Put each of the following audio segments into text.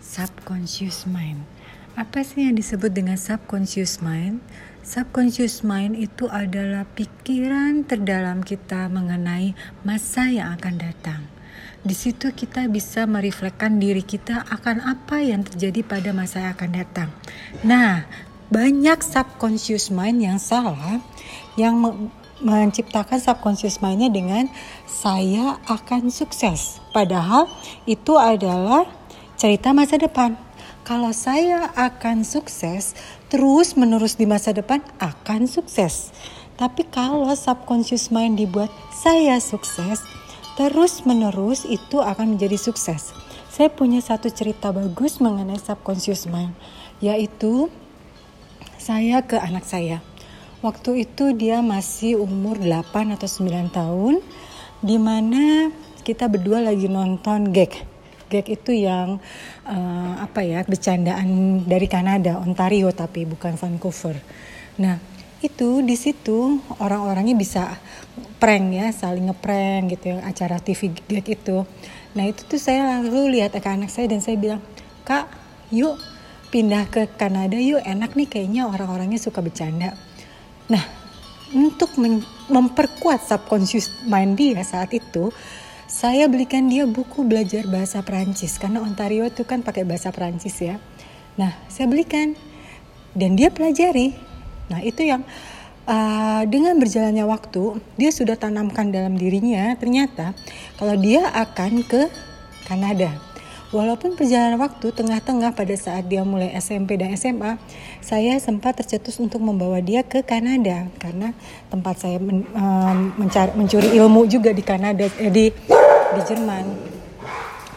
Subconscious mind. Apa sih yang disebut dengan subconscious mind? Subconscious mind itu adalah pikiran terdalam kita mengenai masa yang akan datang. Di situ kita bisa mereflekkan diri kita akan apa yang terjadi pada masa yang akan datang. Nah, banyak subconscious mind yang salah yang menciptakan subconscious mindnya dengan saya akan sukses. Padahal itu adalah cerita masa depan. Kalau saya akan sukses, terus menerus di masa depan akan sukses. Tapi kalau subconscious mind dibuat saya sukses, terus menerus itu akan menjadi sukses. Saya punya satu cerita bagus mengenai subconscious mind, yaitu saya ke anak saya. Waktu itu dia masih umur 8 atau 9 tahun, di mana kita berdua lagi nonton gag gag itu yang uh, apa ya bercandaan dari Kanada, Ontario tapi bukan Vancouver. Nah itu di situ orang-orangnya bisa prank ya, saling ngeprank gitu ya acara TV gag itu. Nah itu tuh saya lalu lihat ke anak saya dan saya bilang, kak, yuk pindah ke Kanada yuk enak nih kayaknya orang-orangnya suka bercanda. Nah untuk memperkuat subconscious mind dia saat itu saya belikan dia buku belajar bahasa Perancis karena Ontario itu kan pakai bahasa Perancis ya. Nah, saya belikan dan dia pelajari. Nah, itu yang uh, dengan berjalannya waktu dia sudah tanamkan dalam dirinya ternyata kalau dia akan ke Kanada Walaupun perjalanan waktu tengah-tengah pada saat dia mulai SMP dan SMA, saya sempat tercetus untuk membawa dia ke Kanada karena tempat saya men, um, mencari, mencuri ilmu juga di Kanada eh, di di Jerman.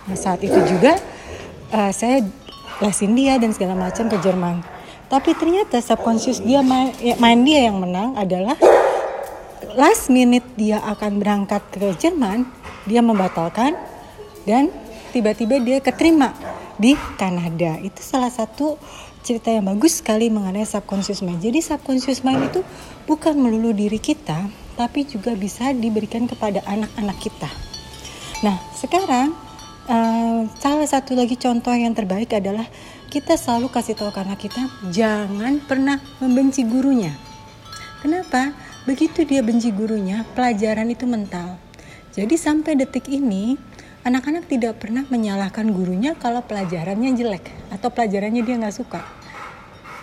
Nah, saat itu juga uh, saya lesin dia dan segala macam ke Jerman. Tapi ternyata subconscious dia main, ya, main dia yang menang adalah last minute dia akan berangkat ke Jerman, dia membatalkan dan tiba-tiba dia keterima di Kanada. Itu salah satu cerita yang bagus sekali mengenai subconscious mind. Jadi subconscious mind itu bukan melulu diri kita, tapi juga bisa diberikan kepada anak-anak kita. Nah, sekarang uh, salah satu lagi contoh yang terbaik adalah kita selalu kasih tahu anak kita jangan pernah membenci gurunya. Kenapa? Begitu dia benci gurunya, pelajaran itu mental. Jadi sampai detik ini anak-anak tidak pernah menyalahkan gurunya kalau pelajarannya jelek atau pelajarannya dia nggak suka.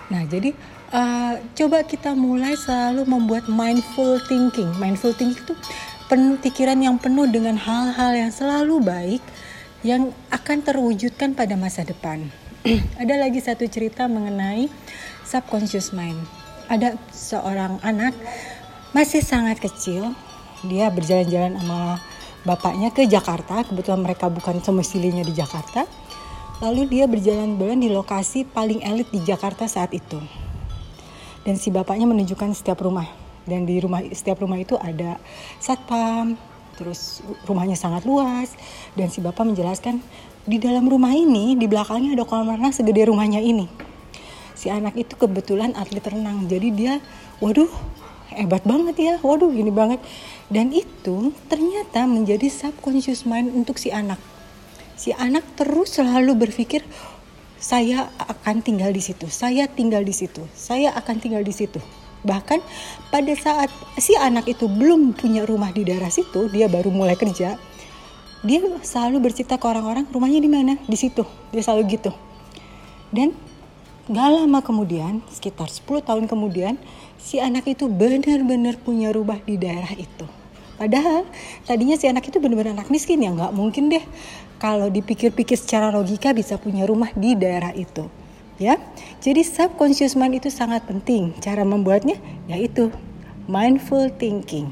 Nah, jadi uh, coba kita mulai selalu membuat mindful thinking. Mindful thinking itu penuh, pikiran yang penuh dengan hal-hal yang selalu baik yang akan terwujudkan pada masa depan. Ada lagi satu cerita mengenai subconscious mind. Ada seorang anak masih sangat kecil, dia berjalan-jalan sama bapaknya ke Jakarta kebetulan mereka bukan semestinya di Jakarta lalu dia berjalan-jalan di lokasi paling elit di Jakarta saat itu dan si bapaknya menunjukkan setiap rumah dan di rumah setiap rumah itu ada satpam terus rumahnya sangat luas. Dan si bapak menjelaskan di dalam rumah ini di belakangnya ada kolam renang segede rumahnya ini. Si anak itu kebetulan atlet renang. Jadi dia waduh hebat banget ya. Waduh gini banget. Dan itu ternyata menjadi subconscious mind untuk si anak. Si anak terus selalu berpikir saya akan tinggal di situ saya tinggal di situ saya akan tinggal di situ bahkan pada saat si anak itu belum punya rumah di daerah situ dia baru mulai kerja dia selalu bercerita ke orang-orang rumahnya di mana di situ dia selalu gitu dan Gak lama kemudian, sekitar 10 tahun kemudian, si anak itu benar-benar punya rumah di daerah itu. Padahal tadinya si anak itu benar-benar anak miskin ya nggak mungkin deh kalau dipikir-pikir secara logika bisa punya rumah di daerah itu. Ya, jadi subconscious mind itu sangat penting. Cara membuatnya yaitu mindful thinking.